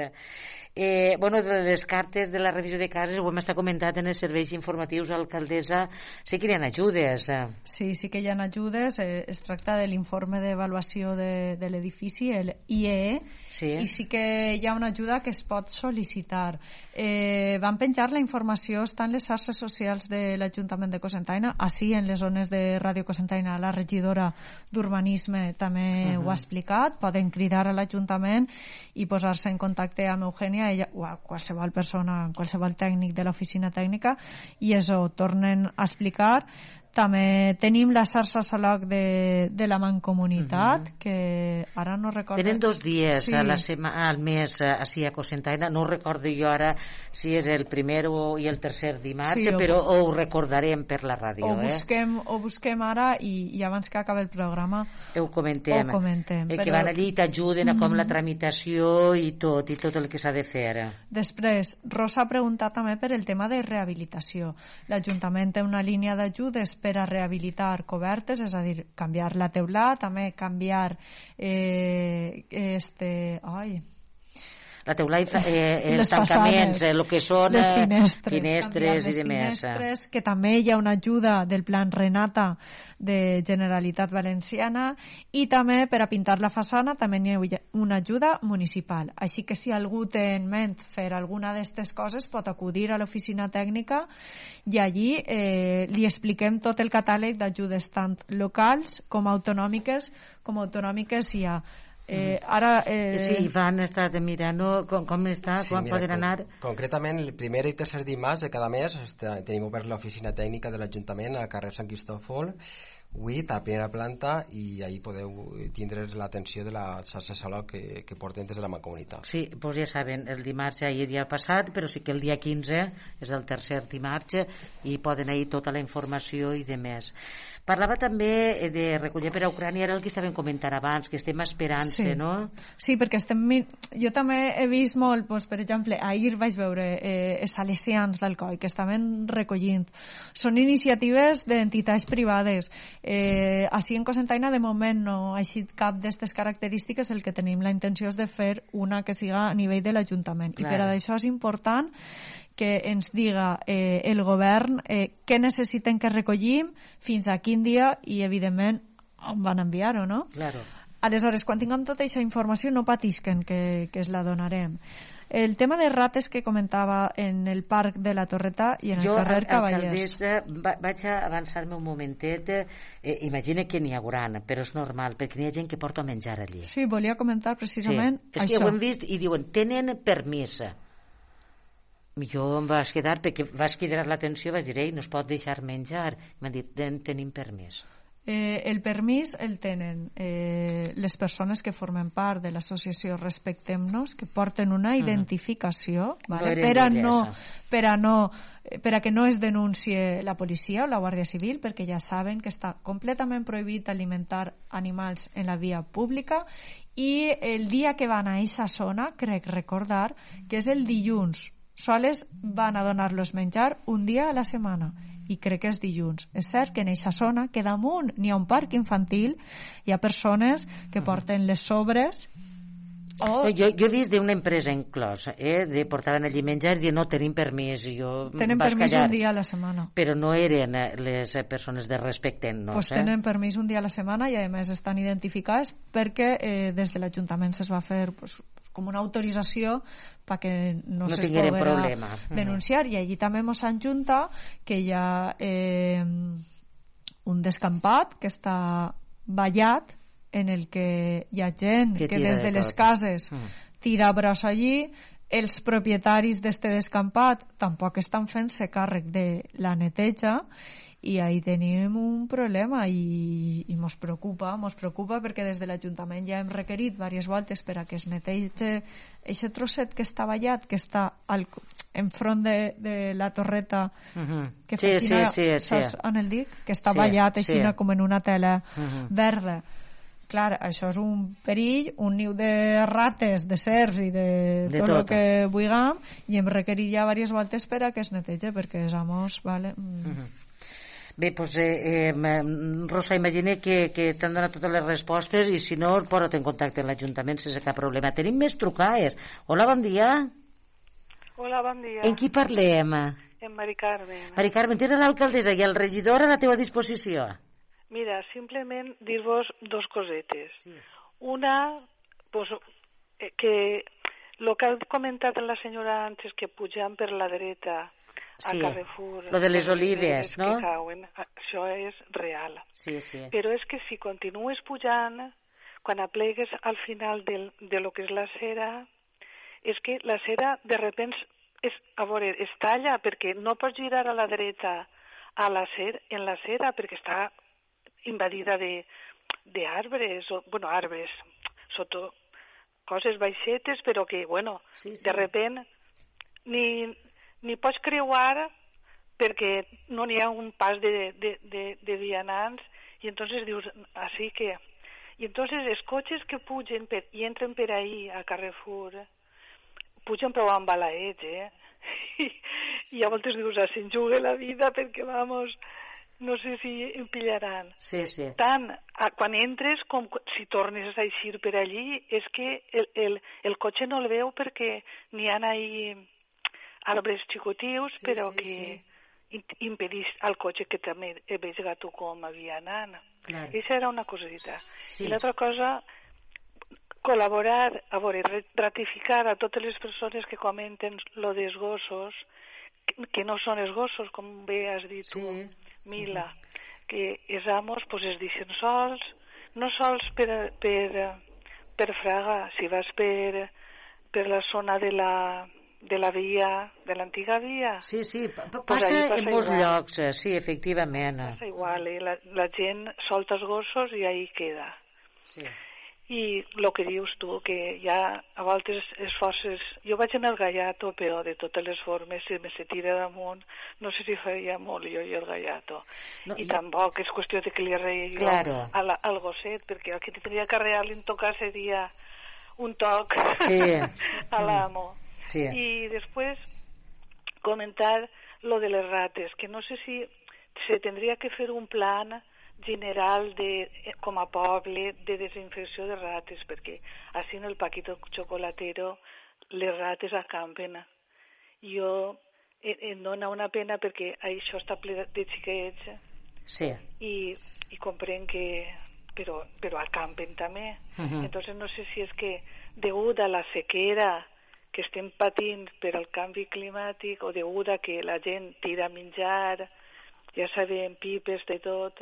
Eh, bueno, de les cartes de la revisió de cases ho hem estat comentat en els serveis informatius alcaldessa. Sí que hi ha ajudes. eh. Sí, sí que hi ha ajudes. Eh, es tracta de l'informe d'avaluació de, de l'edifici, el IEE, Sí. i sí que hi ha una ajuda que es pot sol·licitar. Eh, van penjar la informació, està en les xarxes socials de l'Ajuntament de Cosentaina, així en les zones de Ràdio Cosentaina, la regidora d'Urbanisme també ho ha explicat, poden cridar a l'Ajuntament i posar-se en contacte amb Eugènia ella, o a qualsevol persona, qualsevol tècnic de l'oficina tècnica i això, tornen a explicar també tenim la xarxa Saloc de, de la Mancomunitat, que ara no recordo... Tenen dos dies Sí. a la sema, al mes eh, així a Cosentaina. No recordo jo ara si és el primer o, i el tercer dimarts, Sí, o- però ho recordarem per la ràdio. ho eh? busquem, ho busquem ara i, i abans que acabi el programa Ho comentem. Ho comentem, Eh, que però- van allí i t'ajuden a com la tramitació i tot, i tot el que s'ha de fer. Després, Rosa ha preguntat també per el tema de rehabilitació. L'Ajuntament té una línia d'ajudes per a rehabilitar cobertes, és a dir, canviar la teula, també canviar eh, este... Ai, La teula i eh, els tancaments, façanes, eh, el que són les eh, finestres, finestres i demés. finestres, que també hi ha una ajuda del Plan Renata de Generalitat Valenciana i també per a pintar la façana també hi ha una ajuda municipal. Així que si algú té en ment fer alguna d'aquestes coses pot acudir a l'oficina tècnica i allí eh, li expliquem tot el catàleg d'ajudes tant locals com autonòmiques com autonòmiques hi ha. Eh, ara... Eh, Sí, van estar mirant com, com està, Sí, quan mira, poden anar... Concretament, el primer i tercer dimarts de cada mes està, tenim obert l'oficina tècnica de l'Ajuntament al carrer Sant Cristòfol 8, a primera planta, i ahí podeu tindre l'atenció de la xarxa Saló que, que porten des de la Mancomunitat. Sí, doncs ja saben, el dimarts ja hi havia passat, però sí que el dia 15 és el tercer dimarts i poden ahir tota la informació i de més. Parlava també de recollir per a Ucrània, era el que estàvem comentant abans, que estem esperant Sí. no? Sí, perquè estem... Jo també he vist molt, doncs, per exemple, ahir vaig veure eh, els salesians del COI que estaven recollint. Són iniciatives d'entitats privades. Eh, així en Cosentaina de moment no ha eixit cap d'aquestes característiques, el que tenim la intenció és de fer una que siga a nivell de l'Ajuntament. I per a això és important que ens diga eh, el govern eh, què necessiten que recollim, fins a quin dia i, evidentment, on van enviar-ho, no? Claro. Aleshores, quan tinguem tota aquesta informació, no patisquen que, que es la donarem. El tema de rates que comentava en el parc de la Torreta i en el jo, carrer al- Cavallers. alcaldessa, va, vaig a avançar-me un momentet. Eh, imagina que n'hi hauran, però és normal, perquè n'hi ha gent que porta menjar allí. Sí, volia comentar precisament sí. És que això. ho hem vist i diuen, tenen permís. Jo em vaig quedar, perquè vaig cridar l'atenció, vaig dir, ei, no es pot deixar menjar. M'han dit, "Ten- tenim permís. Eh, el permís el tenen eh, les persones que formen part de l'associació Respectem-nos, que porten una identificació No vale? eren per, a no, eh? per, a no, eh, per a que no es denuncie la policia o la Guàrdia Civil, perquè ja saben que està completament prohibit alimentar animals en la via pública i el dia que van a aquesta zona, crec recordar, que és el dilluns, soles van a donar-los menjar un dia a la setmana i crec que és dilluns. És cert que en aquesta zona, que damunt n'hi ha un parc infantil, hi ha persones que porten les sobres o Jo, jo he vist d'una empresa inclosa, eh, de portaven allí menjar i dir, no tenim permís. Jo tenen vaig permís callar. un dia a la setmana. Però no eren eh, les eh, persones de respecte-nos. pues eh? tenen permís un dia a la setmana i a més estan identificades perquè eh, des de l'Ajuntament se's va fer pues, com una autorització perquè no, No poguera problema. Mhm. denunciar i allí també mos han juntat que hi ha eh, un descampat que està ballat en el que hi ha gent Que que, des de de les tot. cases Mm. tira brossa allí els propietaris d'este descampat tampoc estan fent-se càrrec de la neteja i ahí tenim un problema i, i mos preocupa, mos preocupa perquè des de l'Ajuntament ja hem requerit diverses voltes per a que es netege aquest trosset que està ballat, que està al, enfront de, de la torreta uh -huh. que sí, fascina, sí, sí, saps sí. on el dic? Que està Sí, ballat així sí. com en una tela Uh -huh. verda. Clar, això és un perill, un niu de rates, de cercs i de, De tot el tot. que vulguem, i hem requerit ja diverses voltes per a que es netege, perquè els amos, vale, mm, Uh -huh. Bé, doncs, eh, eh, Rosa, imagina que, que t'han donat totes les respostes i si no, posa't en contacte amb l'Ajuntament sense cap problema. Tenim més trucades. Hola, bon dia. Hola, bon dia. En qui parlem? En Mari Carmen. Mari Carmen, tens l'alcaldessa i el regidor a la teva disposició. Mira, simplement dir-vos dos cosetes. Una, pues, eh, que el que ha comentat la senyora antes, que pujant per la dreta a Sí, Carrefour... lo de les olives, no? cauen, això és real. Sí, sí. Però és que si continues pujant, quan aplegues al final del, de lo que és la cera, és que la cera de repente és, a veure, es talla perquè no pots girar a la dreta a la cer, en la cera perquè està invadida de d'arbres, o, bueno, arbres, sota coses baixetes, però que, bueno, Sí, sí. de repente ni, ni pots creuar perquè no n'hi ha un pas de, de, de, de vianants i entonces dius, així que... I entonces els cotxes que pugen per, i entren per ahí a Carrefour pugen prou embalaets, eh? I, i a voltes dius, ah, juga la vida perquè, vamos, no sé si em pillaran. Sí, sí. Tant a, quan entres com si tornes a eixir per allí, és que el, el, el cotxe no el veu perquè n'hi ha ahí arbres xicotius, Sí, però sí, que im- impedís al cotxe que també he veig tu com havia anant. Clar. Això era una cosita. Sí. I l'altra cosa, col·laborar, a veure, re- ratificar a totes les persones que comenten lo dels gossos, que, no són els gossos, com bé has dit tu, Sí. Mila, que els amos pues, es deixen sols, no sols per, per, per Fraga, si vas per, per la zona de la, de la via, de l'antiga via, Sí, sí, pa- pa- Pues passa passa en molts igual. llocs, eh, sí, efectivament. passa igual, eh? la, la gent solta els gossos i ahí queda. Sí. I el que dius tu, que ja a voltes les forces... Jo vaig en el gallato, però de totes les formes, si me se tira damunt, no sé si faria molt jo i el gallato. No, No, I jo- tampoc és qüestió de que li arregui Claro. a la, al gosset, perquè el que tindria que arreglar-li en tocar seria un toc Sí. a l'amo. Sí. I després comentar lo de les rates, que no sé si se tendria que fer un plan general de, eh, com a poble de desinfecció de rates, perquè així en el Paquito Chocolatero les rates acampen. Jo em, em dona una pena perquè això està ple de xiquets Sí. i, i comprenc que però, però acampen també. Mhm. Entonces no sé si és que degut a la sequera que estem patint per al canvi climàtic o degut a que la gent tira a menjar, ja sabem, pipes de tot,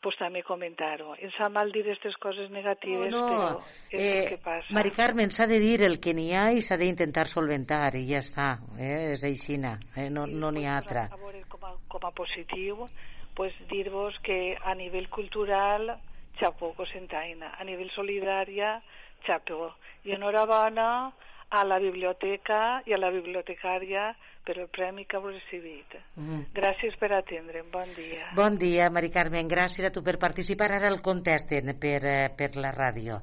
pues també comentar-ho. Em sap mal dir aquestes coses negatives, No, però no. és Eh, el que passa. Mari Carmen, s'ha de dir el que n'hi ha i s'ha d'intentar solventar i ja està, eh? és aixina, eh? no no n'hi ha altra. A veure, com a, com a positiu, pues dir-vos que a nivell cultural, xapó cosentaina. A nivell solidària, xapó. I enhorabona a la biblioteca i a la bibliotecària per el premi que heu recibit. Mm. Gràcies per atendre'm. Bon dia. Bon dia, Mari Carmen, gràcies a tu per participar. Ara el contesten per, eh, per la ràdio.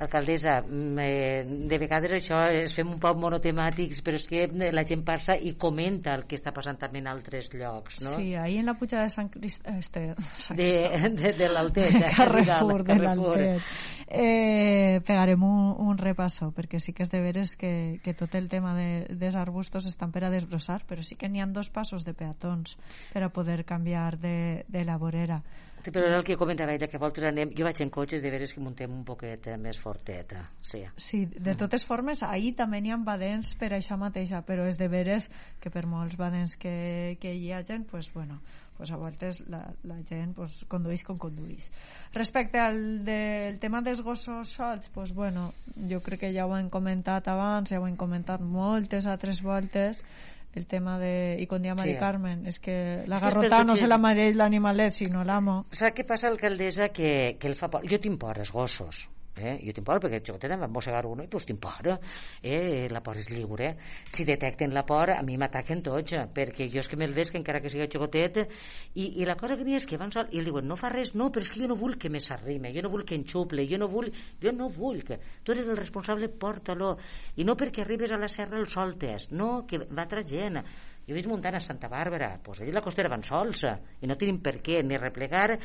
Alcaldessa, mm, eh, de vegades això es fem un poc monotemàtics, però és que eh, la gent passa i comenta el que està passant també en altres llocs, no? Sí, ahí en la puja de Sant Crist... Este, Sant De, de, de l'Altet. de Carrefour, de l'Altet. Eh, pegarem un, un repasso, perquè sí que és de veres que, que tot el tema de, dels arbustos estan per a desbrossar, però sí que n'hi ha dos passos de peatons per a poder canviar de, de la vorera. Sí, però era el que comentava ella, que a voltes anem... Jo vaig en cotxes, de veres que muntem un poquet eh, més forteta, sí. Sí, de totes formes, ahir també n'hi ha badens per això mateixa, però és de veres que per molts badens que, que hi hagin, pues, bueno, pues a voltes la, la gent pues, condueix com condueix respecte al del tema dels gossos sols pues bueno, jo crec que ja ho hem comentat abans ja ho hem comentat moltes altres voltes el tema de... i com dia Mari sí. Carmen és que la garrota no se la mereix l'animalet sinó l'amo. Saps què passa alcaldessa que, que el fa por jo tinc por als gossos eh? jo tinc por perquè el xocotet em mossegar uno i pues tinc por eh? la por és lliure si detecten la por a mi m'ataquen tots perquè jo és que me'l veig que encara que sigui xocotet i, i la cosa que n'hi és que van sol i el diuen no fa res, no, però és que jo no vull que me s'arrime jo no vull que enxuple, jo no vull jo no vull que tu eres el responsable, porta-lo i no perquè arribes a la serra el soltes no, que va altra gent jo he vist muntant a Santa Bàrbara pues allà la costera van sols i no tenim per què ni replegar eh,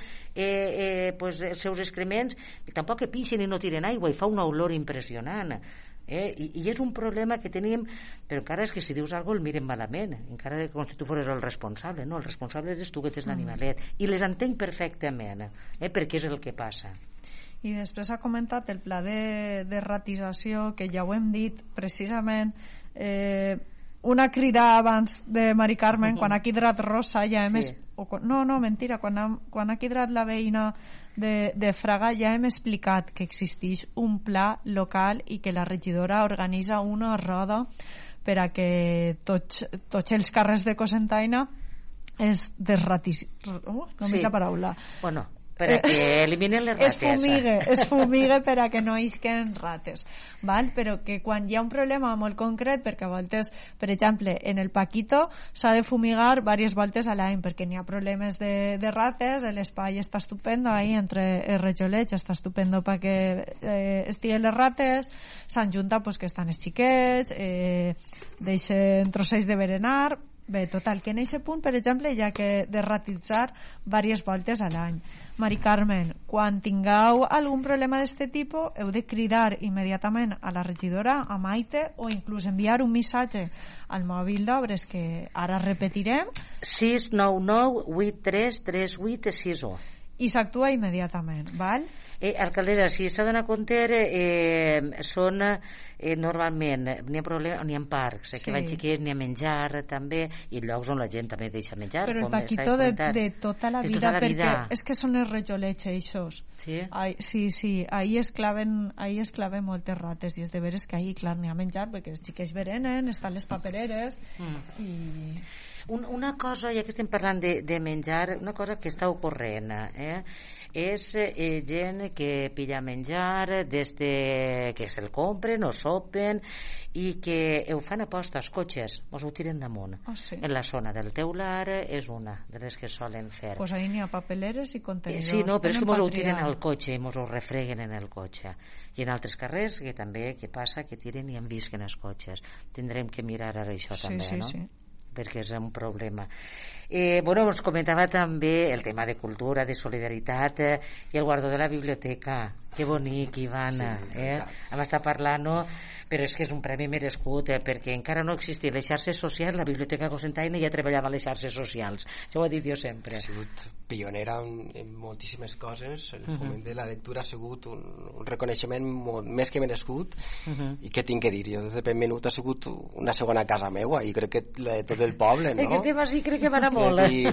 eh, pues, els seus excrements tampoc que pixen i no tiren aigua i fa una olor impressionant eh? I, i és un problema que tenim però encara és que si dius alguna cosa el miren malament encara com si tu fores el responsable no, el responsable és tu que tens mm. l'animalet i les entenc perfectament eh? perquè és el que passa i després ha comentat el pla de, de ratització que ja ho hem dit precisament eh, una crida abans de Mari Carmen, quan ha quidrat Rosa ja hem... Sí. O, no, no, mentira, quan ha, quan ha quidrat la veïna de, de Fraga ja hem explicat que existeix un pla local i que la regidora organitza una roda per a que tots, tots els carrers de Cosentaina es desratis... Oh, no sí. la paraula. Bueno, per a que eliminen les rates. Es fumigue, es fumigue per a que no isquen rates. Val? Però que quan hi ha un problema molt concret, perquè a voltes, per exemple, en el Paquito s'ha de fumigar diverses voltes a l'any perquè n'hi ha problemes de, de rates, l'espai està estupendo ahí entre els rejolets, està estupendo perquè eh, estiguen les rates, s'han juntat pues, que estan els xiquets, eh, deixen trossells de berenar, Bé, total, que en aquest punt, per exemple, ha que derratitzar diverses voltes a l'any. Mari Carmen, quan tingueu algun problema d'aquest tipus, heu de cridar immediatament a la regidora, a Maite, o inclús enviar un missatge al mòbil d'obres que ara repetirem. 699 833861 i s'actua immediatament, val? Eh, alcaldessa, si s'ha d'anar a compte, eh, són eh, normalment, n'hi ha problema, n'hi ha parcs, eh, sí. que van xiquets, n'hi ha menjar també, i llocs on la gent també deixa menjar. Però el paquito de, de tota la de vida, tota la vida, perquè és que són els rejolets, eixos. Sí? Ai, sí, sí, ahir es claven, ahir es claven moltes rates, i és de veres que ahir, clar, n'hi ha menjar, perquè els xiquets berenen, estan les papereres, mm. i... Un, una cosa, ja que estem parlant de, de menjar, una cosa que està ocorrent, eh? És eh, gent que pilla menjar des de que se'l compren o sopen i que ho fan a posta als cotxes, mos ho tiren damunt. Oh, sí. en la zona del teular és una de les que solen fer. Pues ahí n'hi ha papeleres i contenidors. Eh, sí, no, però és que mos ho tiren al cotxe i mos ho refreguen en el cotxe. I en altres carrers que també que passa? Que tiren i envisquen els cotxes. Tindrem que mirar ara això sí, també sí, no? Sí perquè és un problema. Eh, bueno, us comentava també el tema de cultura, de solidaritat eh, i el guardó de la biblioteca. Que bonic, Ivana. Sí, eh? Hem estat parlant, no? però és que és un premi merescut, eh? perquè encara no existia les xarxes socials, la Biblioteca Cosentaina ja treballava les xarxes socials. Això ho he dit jo sempre. Ha sigut pionera en, en moltíssimes coses, el foment uh -huh. de la lectura ha sigut un, un reconeixement molt, més que merescut, uh -huh. i què tinc que dir? Jo des de primer minut ha sigut una segona casa meua, i crec que la de tot el poble, no? Aquest tema sí crec que va anar molt. Dir,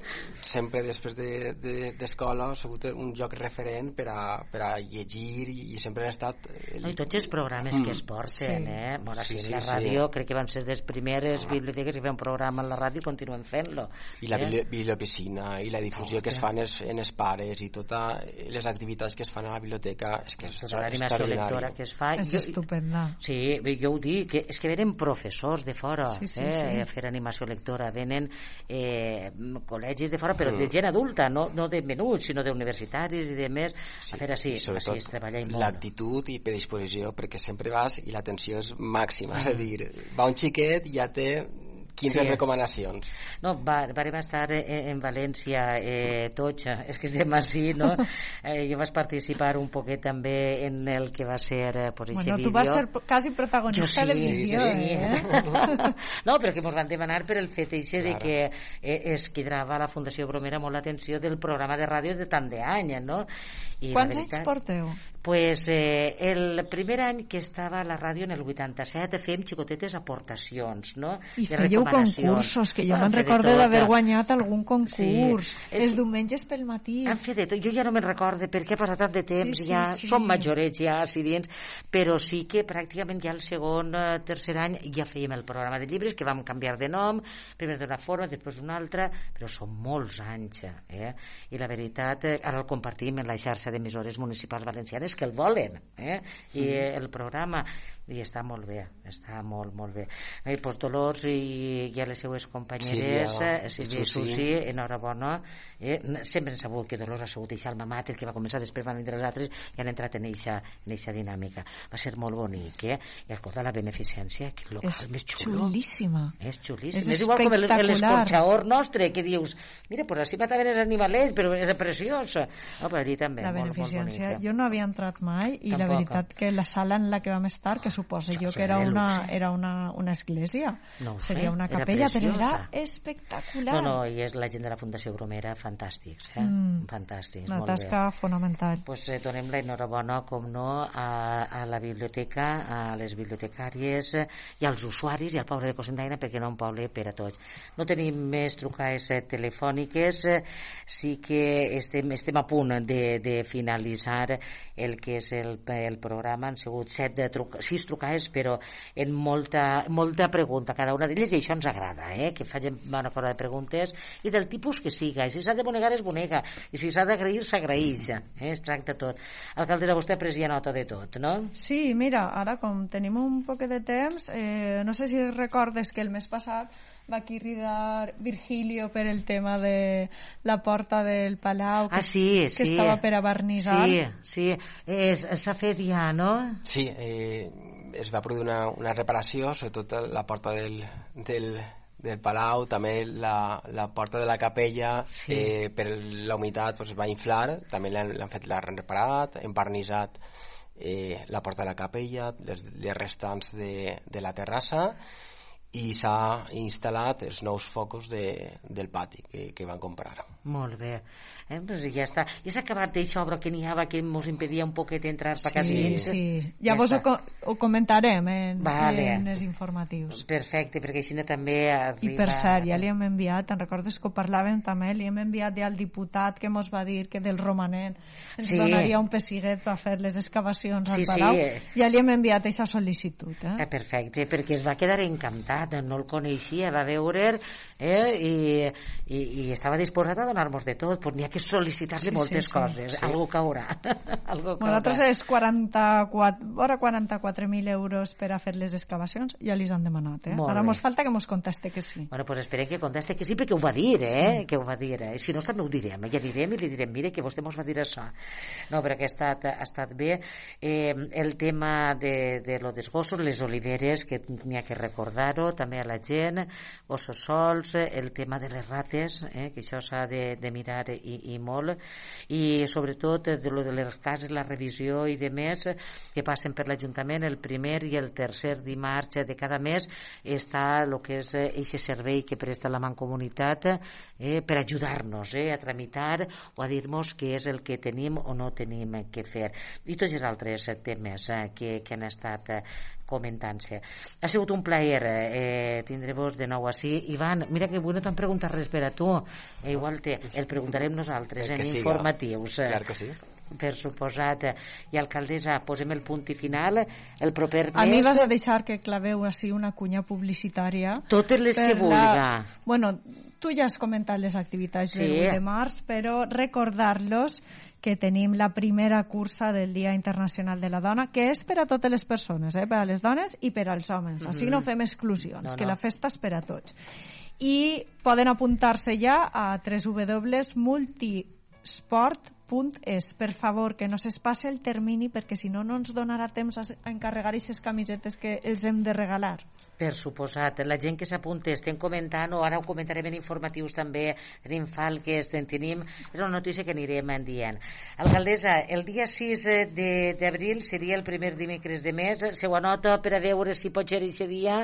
sempre després d'escola de, de, ha sigut un lloc referent per a, per a llegir i, i sempre han estat... El... No, I tots els programes mm. que es porten, sí. eh? Bueno, sí, sí, la ràdio sí. crec que van ser les primeres ah. biblioteques que feien un programa en la ràdio i continuen fent-lo. I la eh? bibliopiscina i la difusió oh, que es fan els, en els pares i totes les activitats que es fan a la biblioteca és que és tota l'animació lectora que es fa. És jo, estupenda. Sí, jo ho dic, que és que venen professors de fora sí, sí, eh, sí. a fer animació lectora, venen eh, col·legis de fora, però mm. de gent adulta, no, no de menuts, sinó d'universitaris i de més, sí, a fer així, sobretot sí, l'actitud i predisposició perquè sempre vas i l'atenció és màxima. És a dir, va un xiquet i ja té 15 sí. recomanacions. No, va, vam estar eh, en València eh, tots, és que estem així, no? eh, jo vaig participar un poquet també en el que va ser eh, por bueno, vídeo. tu vas ser quasi protagonista sí, del vídeo, sí, sí. eh? no, però que ens van demanar per el fet eixe claro. de que eh, es quedava la Fundació Bromera molt l'atenció del programa de ràdio de tant d'any, no? I Quants veritat, anys porteu? Pues eh, el primer any que estava a la ràdio en el 87 fem xicotetes aportacions, no? I fèieu concursos, que jo me'n recordo d'haver guanyat algun concurs. Sí. Els diumenges pel matí. Han fet de tot. Jo ja no me'n recordo perquè ha passat tant de temps, sí, sí, ja sí. som majorets ja, si dins, però sí que pràcticament ja el segon, eh, tercer any ja fèiem el programa de llibres, que vam canviar de nom, primer d'una forma, després d'una altra, però són molts anys, eh? I la veritat, eh, ara el compartim en la xarxa d'emissores municipals valencianes que el volen, eh? I el programa i està molt bé, està molt, molt bé. I pues, Dolors i, i a les seues companyeres, eh, Sílvia Susi, enhorabona. Eh? Sempre hem sabut que Dolors ha sigut eixa alma mater que va començar, després van vindre els altres i han entrat en eixa, en eixa dinàmica. Va ser molt bonic, eh? I escolta, la beneficència, que local és més xulo. xulíssima. És xulíssim. És, és igual com l'escorxador nostre, que dius, mira, pues així mataven els animalets, però era preciós. No, però allí també, la molt, beneficència. molt jo no havia entrat mai i Tampoc. la veritat que la sala en la que vam estar, que suposo jo que era una, era una, una església. No Seria una capella, era però era espectacular. No, no, i és la gent de la Fundació Bromera, fantàstics, eh? Mm. Fantàstics, una molt tasca bé. fonamental. Pues eh, donem la enhorabona, com no, a, a la biblioteca, a les bibliotecàries eh, i als usuaris i al poble de Cosendaina, perquè no un poble per a tots. No tenim més trucades eh, telefòniques, eh, sí que estem, estem a punt de, de finalitzar el que és el, el programa. Han sigut set de truc sis trucades, però en molta, molta pregunta cada una d'elles, i això ens agrada, eh? que facin bona cosa de preguntes, i del tipus que siga. I si s'ha de bonegar, es bonega. I si s'ha d'agrair, s'agraeix. Eh? Es tracta tot. Alcaldera, vostè ha pres ja nota de tot, no? Sí, mira, ara com tenim un poc de temps, eh, no sé si recordes que el mes passat va cridar Virgilio per el tema de la porta del Palau que, ah, sí, que sí. estava per a barnitzar sí, sí. s'ha fet ja, no? Sí, eh, es va produir una, una reparació sobretot la porta del, del, del Palau, també la, la porta de la capella sí. eh, per la humitat pues, es va inflar, també l'han fet l'han reparat, hem barnitzat eh, la porta de la capella, les, les restants de, de la terrassa i s'ha instal·lat els nous focus de, del pati que, que van comprar. Molt bé. Eh? Pues ja està. I s'ha acabat d'això obra que n'hi havia que ens impedia un poquet entrar per sí, dins? Sí, ja, ja vos ho, ho comentarem en, vale. en els informatius. Perfecte, perquè així també arriba... I per cert, ja li hem enviat, te'n recordes que ho parlàvem també, li hem enviat ja al diputat que mos va dir que del romanent ens sí. donaria un pessiguet per fer les excavacions al sí, Palau. Sí. Ja li hem enviat aquesta sol·licitud. Eh? eh? Perfecte, perquè es va quedar encantat, no el coneixia, va veure eh? I, i, i estava disposat a donar-nos de tot, pues n'hi ha que sol·licitar-li sí, moltes sí, sí. coses, sí. algo caurà. algo caurà. Nosaltres és 44, vora 44.000 euros per a fer les excavacions, ja li han demanat, eh? Molt Ara mos falta que mos conteste que sí. Bueno, pues esperem que conteste que sí, perquè ho va dir, eh? Sí. Que ho va dir. Eh? Si no, també ho direm, ja direm i li direm, mire, que vostè mos va dir això. No, però que ha estat, ha estat bé. Eh, el tema de, de lo dels gossos, les oliveres, que n'hi ha que recordar-ho, també a la gent, gossos sols, el tema de les rates, eh? que això s'ha de, de mirar i, i molt. I sobretot de lo de les cases, la revisió i de més que passen per l'Ajuntament el primer i el tercer dimarts de cada mes. Està el que és aquest servei que presta la Mancomunitat eh, per ajudar-nos eh, a tramitar o a dir-nos què és el que tenim o no tenim que fer. I tots els altres temes eh, que, que han estat eh, comentant-se. Ha sigut un plaer eh, tindre-vos de nou així. Ivan, mira que avui no t'han preguntat res per a tu. Eh, igual te, el preguntarem nosaltres en informatius. Clar que sí per suposat. I alcaldessa, posem el punt i final. El proper mes... A mi vas a deixar que claveu així una cunya publicitària. Totes les que vulga. La... Bueno, tu ja has comentat les activitats sí. del 8 de març, però recordar-los que tenim la primera cursa del Dia Internacional de la Dona, que és per a totes les persones, eh? per a les dones i per als homes. Mm -hmm. Així no fem exclusions, no, no. que la festa és per a tots. I poden apuntar-se ja a www.multisport.es. Per favor, que no s'espasse el termini, perquè si no, no ens donarà temps a encarregar aquestes camisetes que els hem de regalar. Per suposat. La gent que s'apunta estem comentant, o ara ho comentarem en informatius també, tenim falques, en tenim... És una notícia que anirem dient. Alcaldessa, el dia 6 d'abril seria el primer dimecres de mes, se ho anota per a veure si pot ser aquest dia,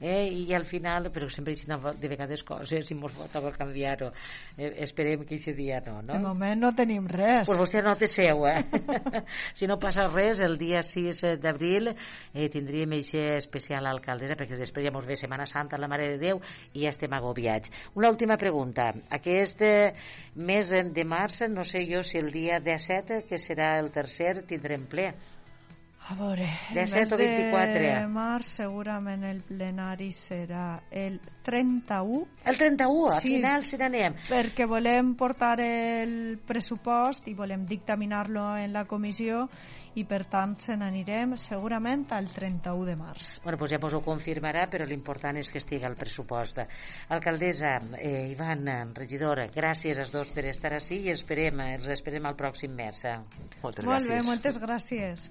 eh? i al final, però sempre hi de vegades coses, si mos vota per canviar-ho. Eh, esperem que aquest dia no, no? De moment no tenim res. Pues vostè no té seu, eh? si no passa res, el dia 6 d'abril eh, tindríem aquest especial alcaldessa, perquè perquè després ja mos ve Setmana Santa, la Mare de Déu, i ja estem agobiats. Una última pregunta. Aquest eh, mes de març, no sé jo si el dia 17, que serà el tercer, tindrem ple. A veure, De el set mes o 24. de març segurament el plenari serà el 31 El 31, a Sí. final se n'anem. perquè volem portar el pressupost i volem dictaminar-lo en la comissió i per tant se n'anirem segurament al 31 de març. Bueno, doncs ja mos ho confirmarà, però l'important és que estigui al pressupost. Alcaldessa, eh, Ivan, eh, regidora, gràcies als dos per estar així i esperem, eh, els esperem al pròxim mes. eh. Moltes Molt gràcies. bé, moltes gràcies.